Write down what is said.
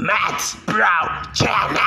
Matt Brown Challenge.